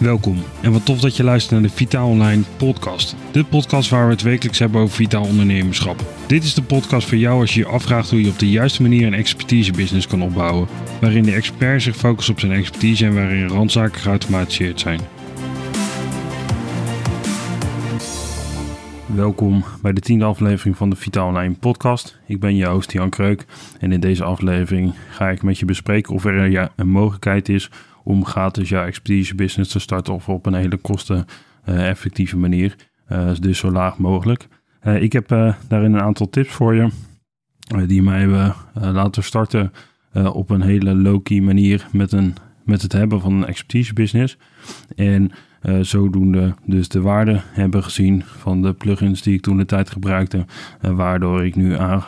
Welkom en wat tof dat je luistert naar de Vitaal Online podcast. De podcast waar we het wekelijks hebben over vitaal ondernemerschap. Dit is de podcast voor jou als je je afvraagt hoe je op de juiste manier een expertise-business kan opbouwen. Waarin de expert zich focust op zijn expertise en waarin randzaken geautomatiseerd zijn. Welkom bij de tiende aflevering van de Vitaal Online podcast. Ik ben je host Jan Kreuk en in deze aflevering ga ik met je bespreken of er een mogelijkheid is om gratis jouw expertise business te starten of op een hele kosteneffectieve manier. Uh, dus zo laag mogelijk. Uh, ik heb daarin een aantal tips voor je die mij hebben laten starten op een hele low-key manier met, een, met het hebben van een expertise business. En zodoende dus de waarde hebben gezien van de plugins die ik toen de tijd gebruikte, waardoor ik nu aan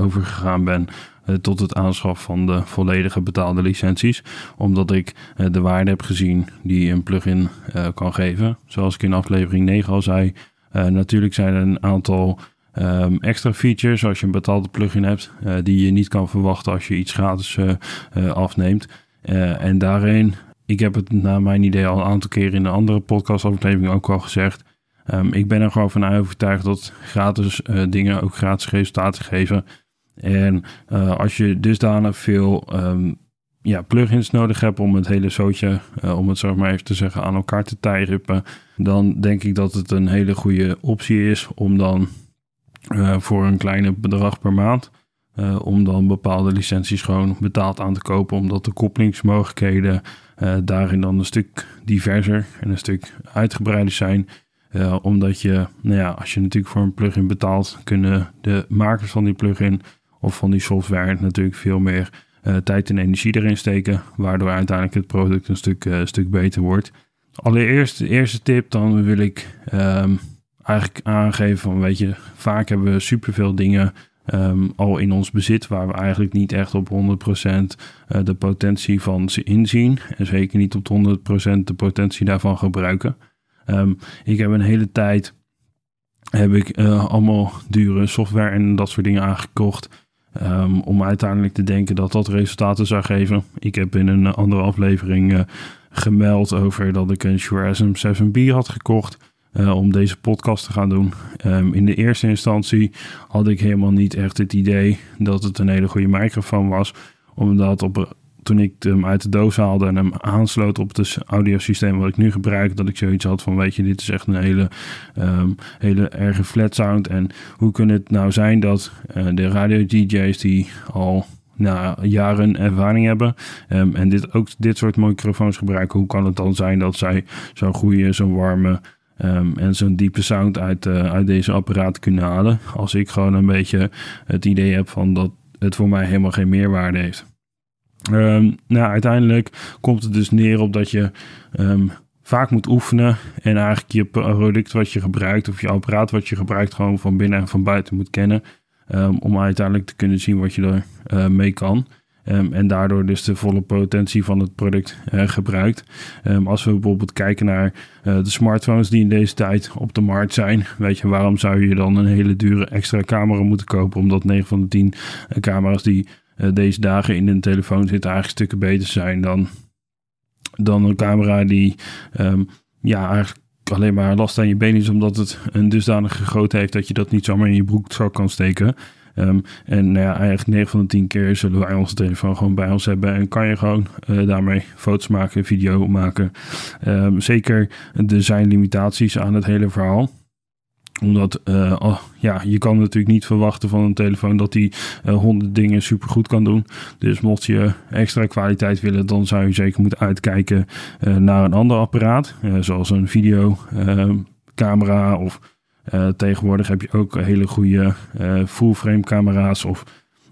overgegaan ben eh, tot het aanschaf van de volledige betaalde licenties. Omdat ik eh, de waarde heb gezien die een plugin eh, kan geven. Zoals ik in aflevering 9 al zei. natuurlijk zijn er een aantal um, extra features als je een betaalde plugin hebt. die je niet kan verwachten als je iets gratis afneemt. en daarin, ik heb het naar mijn idee al een aantal keer in de andere podcastaflevering ook al gezegd. Um, ik ben er gewoon van overtuigd dat gratis dingen ook gratis resultaten geven. En uh, als je dusdanig veel um, ja, plugins nodig hebt om het hele zootje, uh, om het zo maar even te zeggen, aan elkaar te tijrippen, dan denk ik dat het een hele goede optie is om dan uh, voor een kleine bedrag per maand, om dan bepaalde licenties gewoon betaald aan te kopen, omdat de koppelingsmogelijkheden daarin dan een stuk diverser en een stuk uitgebreider zijn. omdat je, nou ja, als je natuurlijk voor een plugin betaalt, kunnen de makers van die plugin of van die software natuurlijk veel meer uh, tijd en energie erin steken, waardoor uiteindelijk het product een stuk, uh, stuk beter wordt. Allereerst, de eerste tip, dan wil ik um, eigenlijk aangeven van, weet je, vaak hebben we superveel dingen um, al in ons bezit, waar we eigenlijk niet echt op 100% uh, eh, de potentie van inzien. En zeker niet op 100% de potentie daarvan gebruiken. Um, ik heb een hele tijd heb ik allemaal dure software en dat soort dingen aangekocht. Um, om uiteindelijk te denken dat dat resultaten zou geven. Ik heb in een andere aflevering uh, gemeld over dat ik een Shure SM7B had gekocht. Uh, om deze podcast te gaan doen. Um, in de eerste instantie had ik helemaal niet echt het idee dat het een hele goede microfoon was. Omdat op toen ik hem uit de doos haalde en hem aansloot op het audiosysteem wat ik nu gebruik, dat ik zoiets had van, weet je, dit is echt een hele, um, hele erge flat sound. En hoe kan het nou zijn dat uh, de radio DJ's die al nou, jaren ervaring hebben um, en dit, ook dit soort microfoons gebruiken, hoe kan het dan zijn dat zij zo'n goede, zo'n warme um, en zo'n diepe sound uit, uh, uit deze apparaat kunnen halen. Als ik gewoon een beetje het idee heb van dat het voor mij helemaal geen meerwaarde heeft. Um, nou, uiteindelijk komt het dus neer op dat je um, vaak moet oefenen en eigenlijk je product wat je gebruikt of je apparaat wat je gebruikt gewoon van binnen en van buiten moet kennen. Um, om uiteindelijk te kunnen zien wat je er uh, mee kan. En daardoor dus de volle potentie van het product uh, gebruikt. Als we bijvoorbeeld kijken naar uh, de smartphones die in deze tijd op de markt zijn. Weet je, waarom zou je dan een hele dure extra camera moeten kopen? Omdat 9 van de 10 camera's die deze dagen in een telefoon zitten eigenlijk stukken beter zijn dan, dan een camera die um, ja, eigenlijk alleen maar last aan je been is omdat het een dusdanige grootte heeft dat je dat niet zomaar in je broekzak kan steken. Um, en nou ja, eigenlijk 9 van de 10 keer zullen wij onze telefoon gewoon bij ons hebben. En kan je gewoon uh, daarmee foto's maken, video maken. Um, zeker er zijn limitaties aan het hele verhaal omdat uh, oh, ja, je kan natuurlijk niet verwachten van een telefoon dat die uh, honderd dingen super goed kan doen. Dus mocht je extra kwaliteit willen, dan zou je zeker moeten uitkijken uh, naar een ander apparaat. zoals een videocamera of tegenwoordig heb je ook hele goede full frame camera's of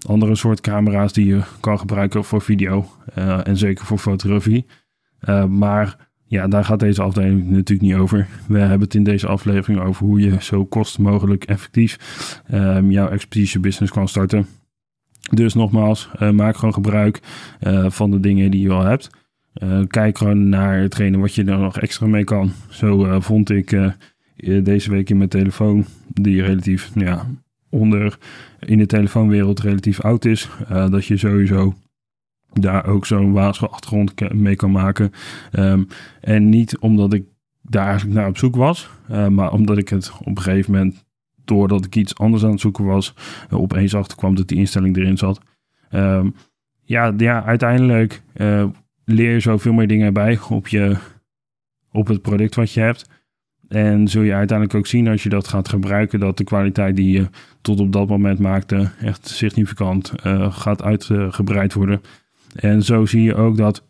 andere soort camera's die je kan gebruiken voor video en zeker voor fotografie. maar ja, daar gaat deze afdeling natuurlijk niet over. We hebben het in deze aflevering over hoe je zo kost mogelijk effectief um, jouw expertise business kan starten. Dus nogmaals, uh, maak gewoon gebruik uh, van de dingen die je al hebt. Uh, kijk gewoon naar hetgene wat je er nog extra mee kan. Zo vond ik deze week in mijn telefoon, die relatief ja, onder in de telefoonwereld relatief oud is, dat je sowieso daar ook zo'n wazige achtergrond mee kan maken. Ehm, en niet omdat ik daar eigenlijk naar op zoek was, uh, maar omdat ik het op een gegeven moment, doordat ik iets anders aan het zoeken was, uh, opeens achterkwam dat die instelling erin zat. Um, ja, ja, uiteindelijk uh, leer je zoveel meer dingen bij op, je, op het product wat je hebt. En zul je uiteindelijk ook zien als je dat gaat gebruiken, dat de kwaliteit die je tot op dat moment maakte echt significant gaat uitgebreid worden. En zo zie je ook dat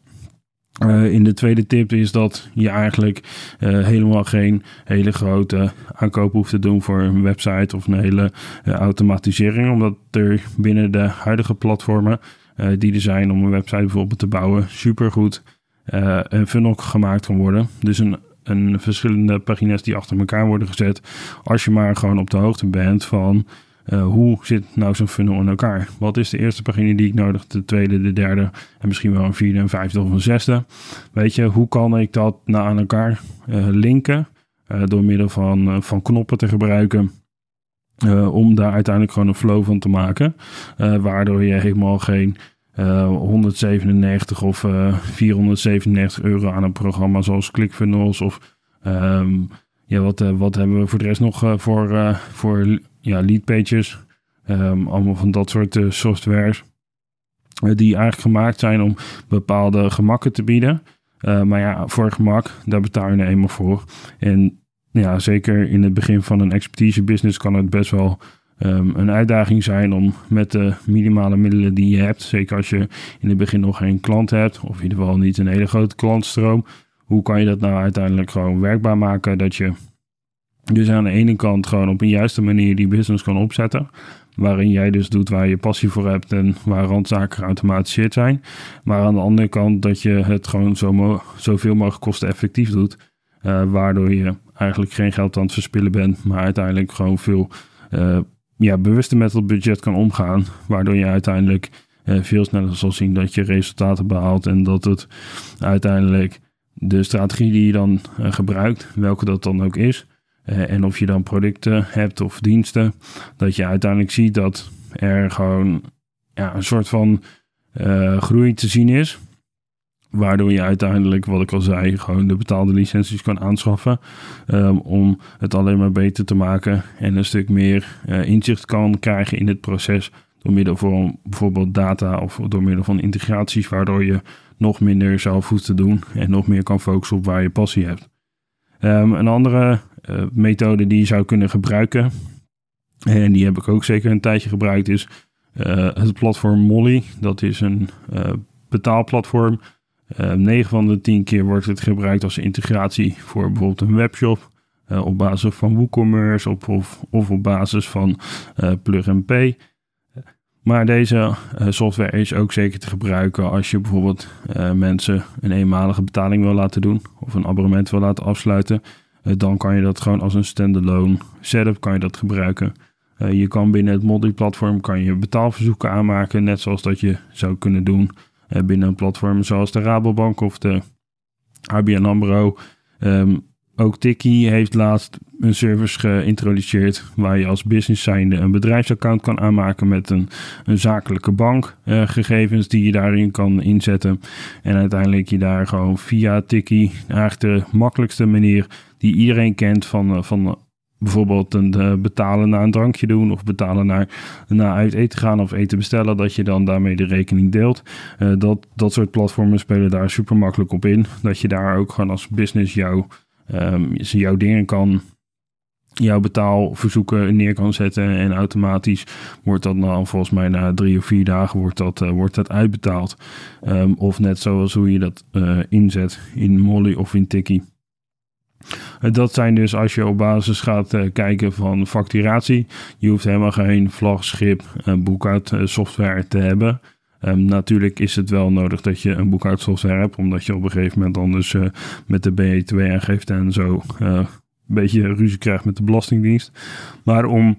uh, in de tweede tip is dat je eigenlijk uh, helemaal geen hele grote aankoop hoeft te doen voor een website of een hele uh, automatisering, omdat er binnen de huidige platformen die er zijn om een website bijvoorbeeld te bouwen, supergoed een funnel gemaakt kan worden. Dus een, een verschillende pagina's die achter elkaar worden gezet, als je maar gewoon op de hoogte bent van uh, hoe zit nou zo'n funnel in elkaar? Wat is de eerste pagina die ik nodig, de tweede, de derde en misschien wel een vierde, een vijfde of een zesde? Weet je, hoe kan ik dat nou aan elkaar uh, linken uh, door middel van, van knoppen te gebruiken? om daar uiteindelijk gewoon een flow van te maken, waardoor je helemaal geen 197 of 497 euro aan een programma zoals ClickFunnels of um, ja, wat, wat hebben we voor de rest nog voor, voor ja, leadpages. Um, allemaal van dat soort softwares. Die eigenlijk gemaakt zijn om bepaalde gemakken te bieden. Maar ja, voor gemak, daar betaal je er eenmaal voor. En ja, zeker in het begin van een expertise business kan het best wel um, een uitdaging zijn om met de minimale middelen die je hebt, zeker als je in het begin nog geen klant hebt, of in ieder geval niet een hele grote klantstroom, hoe kan je dat nou uiteindelijk gewoon werkbaar maken dat je dus aan de ene kant gewoon op een juiste manier die business kan opzetten. Waarin jij dus doet waar je passie voor hebt en waar randzaken geautomatiseerd zijn. Maar aan de andere kant dat je het gewoon zo zoveel mogelijk kosteneffectief doet. Uh, waardoor je eigenlijk geen geld aan het verspillen bent, maar uiteindelijk gewoon veel uh, ja, bewuster met het budget kan omgaan. Waardoor je uiteindelijk uh, veel sneller zal zien dat je resultaten behaalt en dat het uiteindelijk de strategie die je dan gebruikt, welke dat dan ook is, uh, en of je dan producten hebt of diensten, dat je uiteindelijk ziet dat er gewoon ja, een soort van uh, groei te zien is. Waardoor je uiteindelijk, wat ik al zei, gewoon de betaalde licenties kan aanschaffen. Um, om het alleen maar beter te maken en een stuk meer inzicht kan krijgen in het proces. Door middel van bijvoorbeeld data of door middel van integraties, waardoor je nog minder zelf hoeft te doen en nog meer kan focussen op waar je passie hebt. Um, een andere uh, methode die je zou kunnen gebruiken, en die heb ik ook zeker een tijdje gebruikt, is uh, het platform Molly. Dat is een uh, betaalplatform. 9 van de 10 keer wordt het gebruikt als integratie voor bijvoorbeeld een webshop. op basis van WooCommerce of, of, of op basis van Plug and Pay. Maar deze software is ook zeker te gebruiken als je bijvoorbeeld mensen een eenmalige betaling wil laten doen of een abonnement wil laten afsluiten. Eh, dan kan je dat gewoon als een standalone setup kan je dat gebruiken. Je kan binnen het Molly-platform kan je betaalverzoeken aanmaken, net zoals dat je zou kunnen doen binnen een platform zoals de Rabobank of de ABN AMRO. Um, ook Tiki heeft laatst een service geïntroduceerd waar je als business zijnde een bedrijfsaccount kan aanmaken met een, een zakelijke bank. Uh, gegevens die je daarin kan inzetten. En uiteindelijk je daar gewoon via Tiki, eigenlijk de makkelijkste manier die iedereen kent van, eh, van eh, bijvoorbeeld een, betalen naar een drankje doen of betalen naar, naar uit eten gaan of eten bestellen, dat je dan daarmee de rekening deelt. dat, dat soort platformen spelen daar super makkelijk op in. Dat je daar ook gewoon als business jouw um, jouw dingen kan, jouw betaalverzoeken neer kan zetten en automatisch wordt dat dan volgens mij na drie of vier dagen wordt dat, uh, wordt dat uitbetaald. Um, of net zoals hoe je dat uh, inzet in Molly of in Tiki. Uh, dat zijn dus als je op basis gaat kijken van facturatie. Je hoeft helemaal geen vlagschip, boekhoudsoftware te hebben. Um, natuurlijk is het wel nodig dat je een boekhoudsoftware hebt, omdat je op een gegeven moment anders uh, met de BE2 aangeeft en zo uh, een beetje ruzie krijgt met de Belastingdienst. Maar om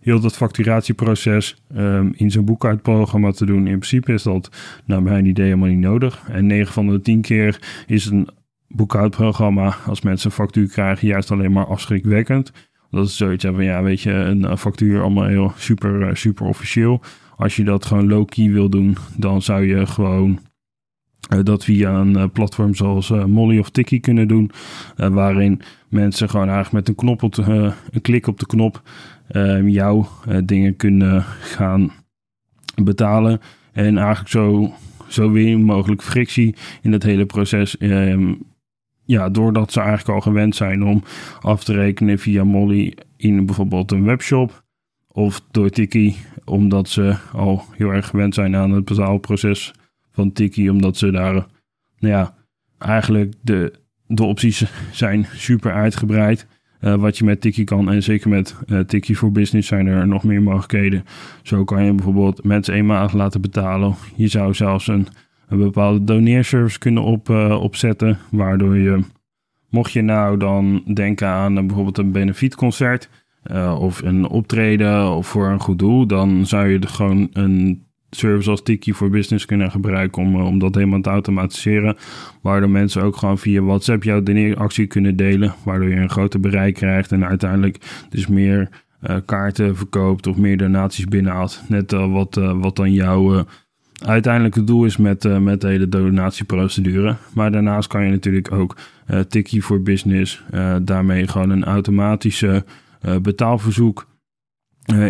heel dat facturatieproces um, in zo'n boekhoudprogramma te doen, in principe is dat naar mijn idee helemaal niet nodig. En 9 van de 10 keer is een boekhoudprogramma, als mensen een factuur krijgen, juist alleen maar afschrikwekkend. Dat is zoiets van, ja, weet je, een factuur allemaal heel super, super officieel als je dat gewoon low-key wil doen, dan zou je gewoon dat via een platform zoals Molly of Tiki kunnen doen. waarin mensen gewoon eigenlijk met een, knop op de, een klik op de knop jouw dingen kunnen gaan betalen. En eigenlijk zo, zo weer mogelijk frictie in het hele proces. Ja, doordat ze eigenlijk al gewend zijn om af te rekenen via Molly in bijvoorbeeld een webshop. Of door Tiki, omdat ze al heel erg gewend zijn aan het betaalproces van Tiki. Omdat ze daar, nou ja, eigenlijk de, de opties zijn super uitgebreid. Uh, wat je met Tiki kan. En zeker met uh, Tiki voor Business zijn er nog meer mogelijkheden. Zo kan je bijvoorbeeld mensen eenmalig laten betalen. Je zou zelfs een, een bepaalde doneerservice kunnen op, uh, opzetten. Waardoor je, mocht je nou dan denken aan bijvoorbeeld een benefietconcert. of een optreden of voor een goed doel. Dan zou je er gewoon een service als Tiki voor Business kunnen gebruiken om, eh, om dat helemaal te automatiseren. Waardoor mensen ook gewoon via WhatsApp jouw actie kunnen delen. Waardoor je een groter bereik krijgt en uiteindelijk dus meer kaarten verkoopt of meer donaties binnenhaalt. Net wat, wat dan jouw uiteindelijke doel is met, met de hele donatieprocedure. Maar daarnaast kan je natuurlijk ook Tiki voor Business daarmee gewoon een automatische betaalverzoek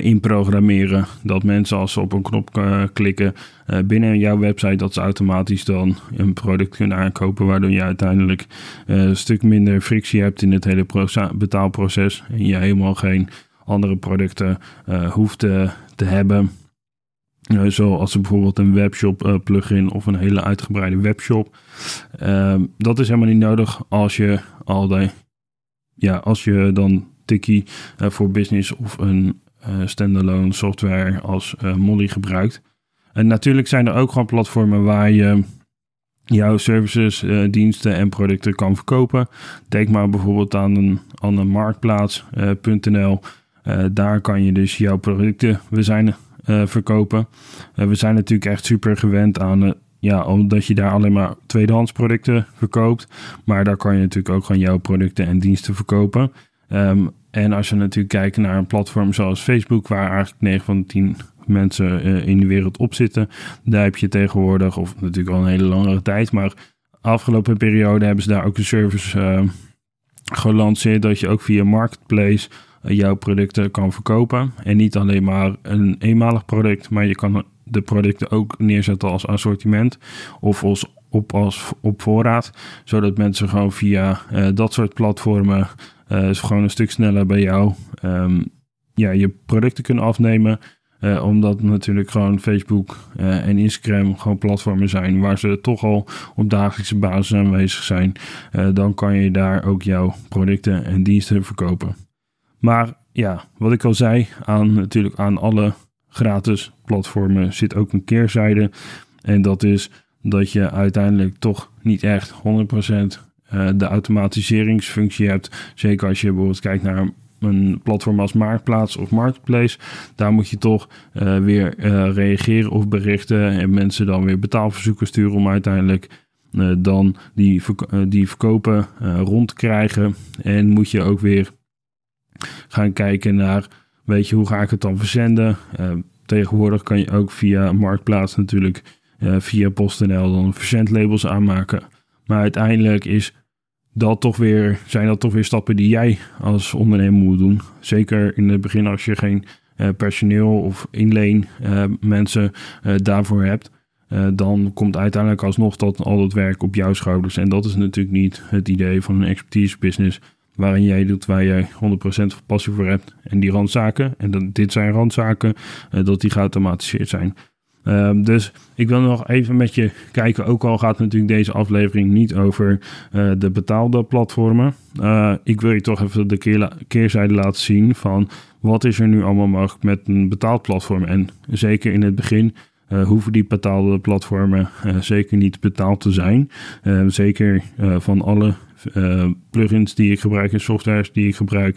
inprogrammeren. Dat mensen als ze op een knop klikken binnen jouw website, dat ze automatisch dan een product kunnen aankopen. Waardoor je uiteindelijk een stuk minder frictie hebt in het hele betaalproces. En je helemaal geen andere producten hoeft te, te hebben. Zoals bijvoorbeeld een webshop plugin of een hele uitgebreide webshop. Ehm, dat is helemaal niet nodig als je al ja, als je dan Tiki voor business of een uh, standalone software als uh, Molly gebruikt. En natuurlijk zijn er ook gewoon platformen waar je jouw services, uh, diensten en producten kan verkopen. Denk maar bijvoorbeeld aan een, aan marktplaats.nl. daar kan je dus jouw producten we zijn, verkopen. we zijn natuurlijk echt super gewend aan ja, omdat je daar alleen maar tweedehands producten verkoopt. Maar daar kan je natuurlijk ook gewoon jouw producten en diensten verkopen. Um, en als je natuurlijk kijkt naar een platform zoals Facebook, waar eigenlijk 9 van de 10 mensen in de wereld op zitten, daar heb je tegenwoordig, of natuurlijk al een hele langere tijd, maar afgelopen periode hebben ze daar ook een service uh, gelanceerd dat je ook via Marketplace jouw producten kan verkopen. En niet alleen maar een eenmalig product, maar je kan de producten ook neerzetten als assortiment of als op, als op voorraad, zodat mensen gewoon via dat soort platformen uh, gewoon een stuk sneller bij jou um, ja, je producten kunnen afnemen. Uh, omdat natuurlijk gewoon Facebook en Instagram gewoon platformen zijn waar ze toch al op dagelijkse basis aanwezig zijn. Dan kan je daar ook jouw producten en diensten verkopen. Maar ja, wat ik al zei, aan, natuurlijk aan alle gratis platformen zit ook een keerzijde. En dat is dat je uiteindelijk toch niet echt 100% uh, de automatiseringsfunctie hebt. Zeker als je bijvoorbeeld kijkt naar een platform als Marktplaats of Marketplace. Daar moet je toch uh, weer uh, reageren of berichten en mensen dan weer betaalverzoeken sturen om uiteindelijk dan die, die verkopen rond te krijgen. En moet je ook weer gaan kijken naar, weet je, hoe ga ik het dan verzenden? tegenwoordig kan je ook via Marktplaats natuurlijk via PostNL dan verzendlabels aanmaken. Maar uiteindelijk is dat toch weer, zijn dat toch weer stappen die jij als ondernemer moet doen. Zeker in het begin als je geen uh, personeel of inleen mensen daarvoor hebt. dan komt uiteindelijk alsnog dat, al dat werk op jouw schouders. En dat is natuurlijk niet het idee van een expertise business. Waarin jij doet waar jij 100% passie voor hebt. En die randzaken, en dat, dit zijn randzaken, dat die geautomatiseerd zijn. Um, dus ik wil nog even met je kijken. Ook al gaat natuurlijk deze aflevering niet over uh, de betaalde platformen. Uh, ik wil je toch even de keer, keerzijde laten zien van wat is er nu allemaal mogelijk met een betaald platform. En zeker in het begin hoeven die betaalde platformen zeker niet betaald te zijn. Ehm, zeker van alle plugins die ik gebruik en softwares die ik gebruik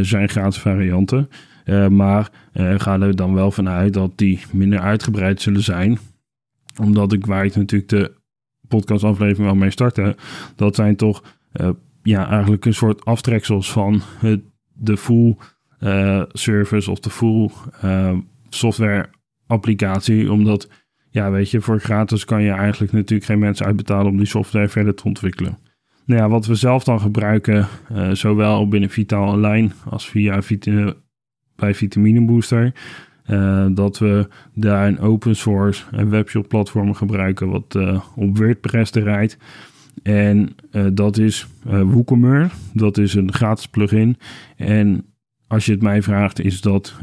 zijn gratis varianten. Uh, maar ga er dan wel vanuit dat die minder uitgebreid zullen zijn. Omdat ik, waar ik natuurlijk de podcastaflevering wel mee startte, dat zijn toch ja, eigenlijk een soort aftreksels van het, de full service of de full software applicatie, omdat, ja, weet je, voor gratis kan je eigenlijk natuurlijk geen mensen uitbetalen om die software verder te ontwikkelen. Nou ja, wat we zelf dan gebruiken, uh, zowel binnen Vitaal Online als via Vita, bij Vitamine Booster, uh, dat we daar een open source en webshop platform gebruiken wat op WordPress rijdt. En dat is WooCommerce, dat is een gratis plugin. En als je het mij vraagt, is dat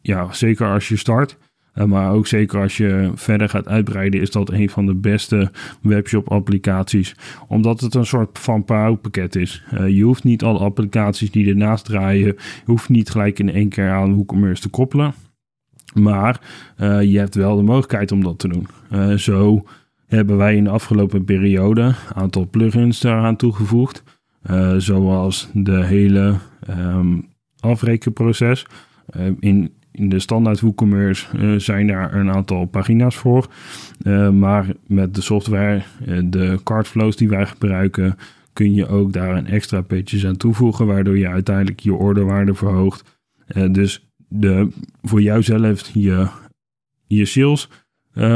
ja, zeker als je start, maar ook zeker als je verder gaat uitbreiden, is dat een van de beste webshop applicaties. Omdat het een soort van pakket is. Uh, je hoeft niet alle applicaties die ernaast draaien, je hoeft niet gelijk in één keer aan WooCommerce te koppelen. Maar uh, je hebt wel de mogelijkheid om dat te doen. zo hebben wij in de afgelopen periode een aantal plugins daaraan toegevoegd. zoals de hele um, afrekenproces. in in de standaard WooCommerce uh, zijn daar een aantal pagina's voor. Uh, maar met de software, uh, de cardflows die wij gebruiken, kun je ook daar een extra pages aan toevoegen, waardoor je uiteindelijk je orderwaarde verhoogt. dus de, voor jouzelf je, je sales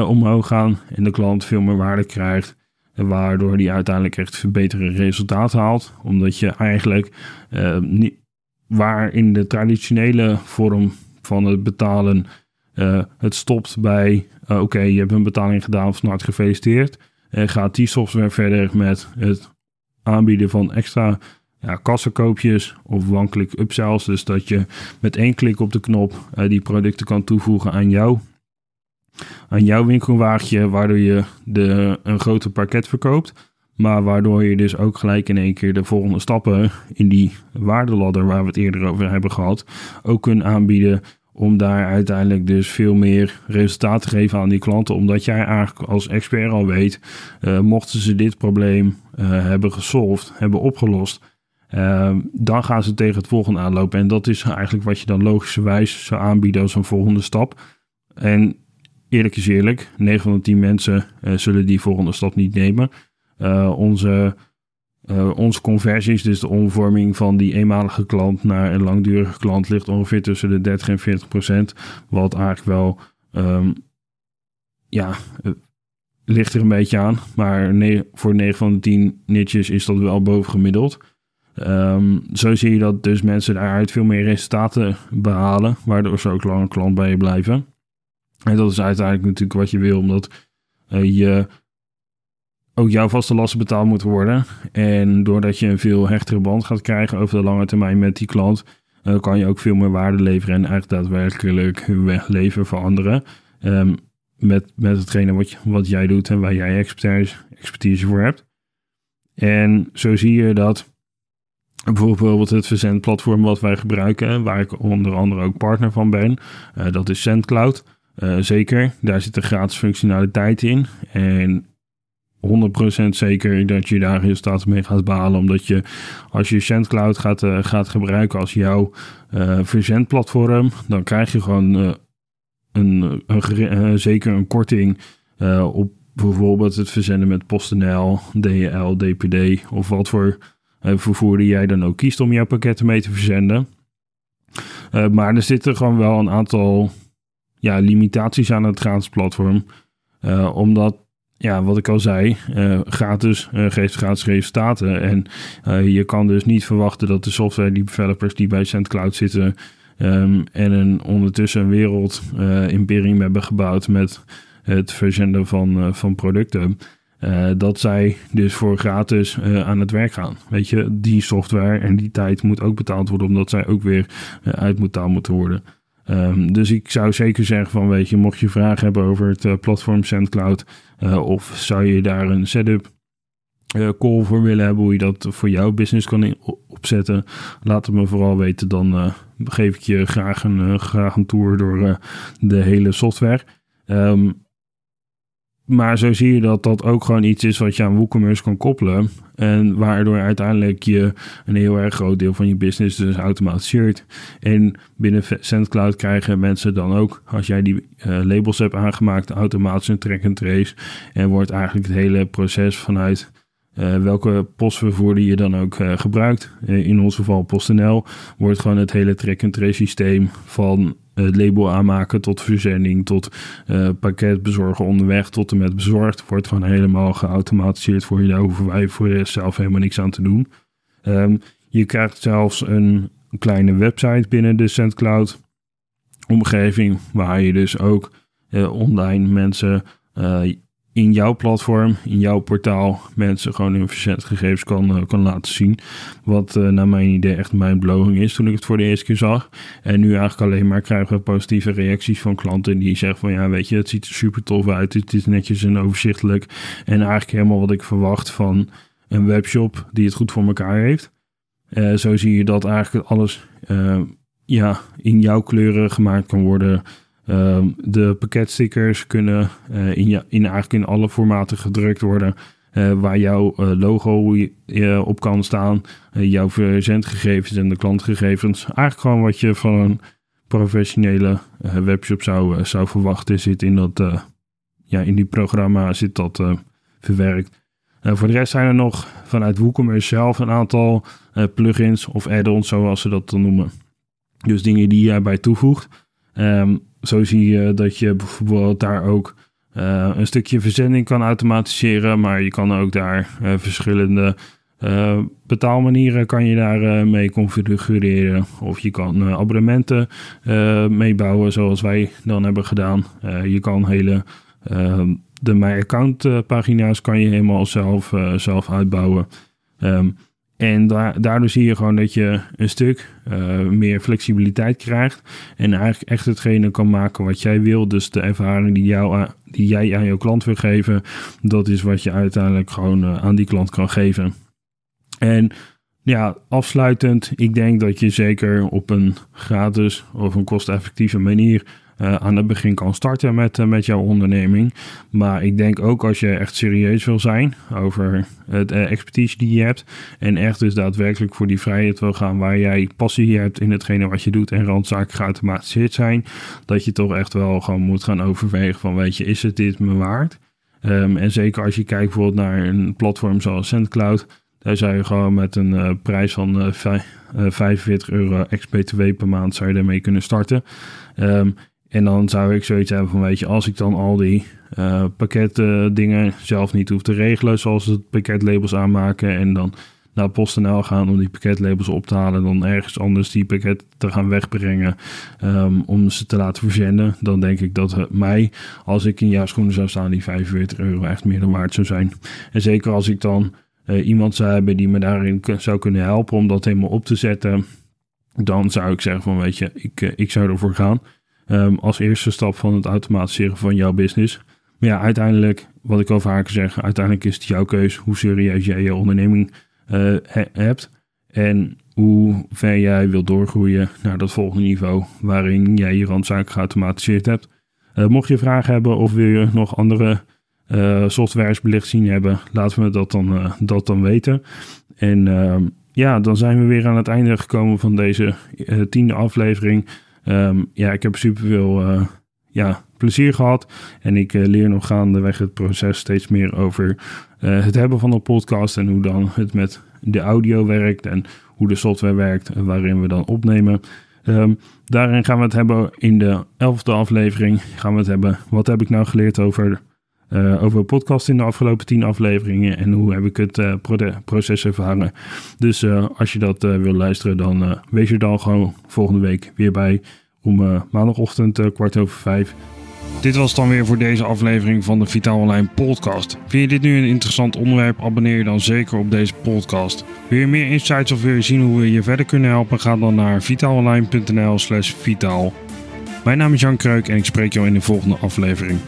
omhoog gaan en de klant veel meer waarde krijgt. Waardoor die uiteindelijk echt verbeterde resultaten haalt. Omdat je eigenlijk niet, waar in de traditionele vorm van het betalen. Uh, het stopt bij, uh, oké, je hebt een betaling gedaan, van harte gefeliciteerd. En gaat die software verder met het aanbieden van extra ja, kassenkoopjes of one-click upsells. Dus dat je met één klik op de knop die producten kan toevoegen aan jou. Aan jouw winkelwagentje, waardoor je de, een groter pakket verkoopt. Maar waardoor je dus ook gelijk in één keer de volgende stappen in die waardeladder waar we het eerder over hebben gehad, ook kunt aanbieden om daar uiteindelijk dus veel meer resultaat te geven aan die klanten. Omdat jij eigenlijk als expert al weet, uh, mochten ze dit probleem uh, hebben gesolved, hebben opgelost, uh, dan gaan ze tegen het volgende aanlopen. En dat is eigenlijk wat je dan logischerwijs zou aanbieden als een volgende stap. En eerlijk is eerlijk, 9 van de 10 mensen zullen die volgende stap niet nemen. Uh, onze, uh, onze conversies, dus de omvorming van die eenmalige klant naar een langdurige klant, ligt ongeveer tussen de 30 en 40 procent. Wat eigenlijk wel, um, ja, ligt er een beetje aan. Maar voor 9 van de 10 niches is dat wel bovengemiddeld. Um, zo zie je dat dus mensen daaruit veel meer resultaten behalen, waardoor ze ook langer klant bij je blijven. En dat is uiteindelijk natuurlijk wat je wil, omdat je ook jouw vaste lasten betaald moeten worden. En doordat je een veel hechtere band gaat krijgen over de lange termijn met die klant, uh, kan je ook veel meer waarde leveren en eigenlijk daadwerkelijk hun leven veranderen. Um, met, met hetgene wat, je, wat jij doet en waar jij expertise, expertise voor hebt. En zo zie je dat bijvoorbeeld het verzendplatform wat wij gebruiken, waar ik onder andere ook partner van ben, uh, dat is SendCloud. Uh, zeker, daar zit een gratis functionaliteit in. En 100% zeker dat je daar resultaten mee gaat behalen. Omdat je als je SendCloud gaat, uh, gaat gebruiken als jouw uh, verzendplatform, dan krijg je gewoon uh, een, een zeker een korting op bijvoorbeeld het verzenden met PostNL, DHL, DPD of wat voor vervoerder jij dan ook kiest om jouw pakketten mee te verzenden. maar er zitten gewoon wel een aantal ja, limitaties aan het gratis platform. omdat ja, wat ik al zei, uh, gratis uh, geeft gratis resultaten. En uh, je kan dus niet verwachten dat de software developers die bij SendCloud zitten um, en een ondertussen een wereld imperium hebben gebouwd met het verzenden van, van producten. dat zij dus voor gratis aan het werk gaan. Weet je, die software en die tijd moet ook betaald worden, omdat zij ook weer uitbetaald moeten worden. Um, dus ik zou zeker zeggen van, weet je, mocht je vragen hebben over het uh, platform SendCloud, uh, of zou je daar een setup uh, call voor willen hebben, hoe je dat voor jouw business kan opzetten, laat het me vooral weten. Dan geef ik je graag een, graag een tour door de hele software. Um, maar zo zie je dat dat ook gewoon iets is wat je aan WooCommerce kan koppelen. En waardoor uiteindelijk je een heel erg groot deel van je business dus automatiseert. En binnen SendCloud krijgen mensen dan ook, als jij die uh, labels hebt aangemaakt, automatisch een track and trace. En wordt eigenlijk het hele proces vanuit welke postvervoerder je dan ook gebruikt. in ons geval PostNL wordt gewoon het hele track-and-trace systeem van het label aanmaken tot verzending, tot pakket bezorgen onderweg, tot en met bezorgd. Wordt gewoon helemaal geautomatiseerd voor je. Daar hoeven wij voor jezelf helemaal niks aan te doen. Um, je krijgt zelfs een kleine website binnen de SendCloud omgeving, waar je dus ook uh, online mensen uh, in jouw platform, in jouw portaal, mensen gewoon hun verzendgegevens kan, uh, kan laten zien. Wat naar mijn idee echt mijn blowing is toen ik het voor de eerste keer zag. En nu eigenlijk alleen maar krijgen we positieve reacties van klanten die zeggen van ja, weet je, het ziet er super tof uit. Het is netjes en overzichtelijk. En eigenlijk helemaal wat ik verwacht van een webshop die het goed voor elkaar heeft. Uh, zo zie je dat eigenlijk alles ja, in jouw kleuren gemaakt kan worden. Uh, de pakketstickers kunnen in, ja, in, eigenlijk in alle formaten gedrukt worden. waar jouw logo op kan staan. jouw verzendgegevens en de klantgegevens. Eigenlijk gewoon wat je van een professionele webshop zou, zou verwachten. Zit in, dat, ja, in die programma zit dat verwerkt. Voor de rest zijn er nog vanuit WooCommerce zelf een aantal plugins of add-ons, zoals ze dat dan noemen. Dus dingen die je erbij toevoegt. Um, zo zie je dat je bijvoorbeeld daar ook uh, een stukje verzending kan automatiseren, maar je kan ook daar verschillende betaalmanieren kan je daar mee configureren. Of je kan abonnementen meebouwen, zoals wij dan hebben gedaan. je kan hele ehm, de My Account uh, pagina's kan je helemaal zelf, uh, zelf uitbouwen. Um, en da daardoor zie je gewoon dat je een stuk uh, meer flexibiliteit krijgt. En eigenlijk echt hetgene kan maken wat jij wil. Dus de ervaring die, jou, die jij aan jouw klant wil geven, dat is wat je uiteindelijk gewoon aan die klant kan geven. En ja, afsluitend, ik denk dat je zeker op een gratis of een kosteffectieve manier uh, aan het begin kan starten met, uh, met jouw onderneming. Maar ik denk ook als je echt serieus wil zijn over het uh, expertise die je hebt. En echt dus daadwerkelijk voor die vrijheid wil gaan waar jij passie hebt in hetgene wat je doet. En randzaken geautomatiseerd zijn. Dat je toch echt wel gewoon moet gaan overwegen van weet je, is het dit me waard? Um, en zeker als je kijkt bijvoorbeeld naar een platform zoals SendCloud. Daar zou je gewoon met een prijs van 45 euro ex-BTW per maand zou je daarmee kunnen starten. Um, en dan zou ik zoiets hebben van, weet je, als ik dan al die uh, pakketten dingen zelf niet hoef te regelen, zoals het pakketlabels aanmaken en dan naar PostNL gaan om die pakketlabels op te halen, dan ergens anders die pakket te gaan wegbrengen um, om ze te laten verzenden, dan denk ik dat het mij, als ik in jouw schoenen zou staan, die 45 euro echt meer dan waard zou zijn. En zeker als ik dan iemand zou hebben die me daarin zou kunnen helpen om dat helemaal op te zetten, dan zou ik zeggen van, weet je, ik, ik zou ervoor gaan. Um, als eerste stap van het automatiseren van jouw business. Maar ja, uiteindelijk, wat ik al vaker zeg, uiteindelijk is het jouw keus hoe serieus jij je onderneming uh, hebt. En hoe ver jij wilt doorgroeien naar dat volgende niveau waarin jij je randzaken geautomatiseerd hebt. Uh, mocht je vragen hebben of wil je nog andere uh, softwares belicht zien hebben, laten we dat dan, dat dan weten. En ehm, ja, dan zijn we weer aan het einde gekomen van deze tiende aflevering. Um, ja, ik heb super veel uh, ja, plezier gehad. En ik uh, leer nog gaandeweg het proces steeds meer over uh, het hebben van een podcast. En hoe dan het met de audio werkt. En hoe de software werkt. Waarin we dan opnemen. Um, daarin gaan we het hebben in de elfde aflevering. Gaan we het hebben. Wat heb ik nou geleerd over uh, over podcast in de afgelopen tien afleveringen en hoe heb ik het uh, proces ervaren. Dus uh, als je dat wil luisteren, dan wees er dan gewoon volgende week weer bij om maandagochtend kwart over vijf. Dit was dan weer voor deze aflevering van de Vitaal Online podcast. Vind je dit nu een interessant onderwerp? Abonneer je dan zeker op deze podcast. Wil je meer insights of wil je zien hoe we je verder kunnen helpen? Ga dan naar vitaalonline.nl slash vitaal. Mijn naam is Jan Kreuk en ik spreek jou in de volgende aflevering.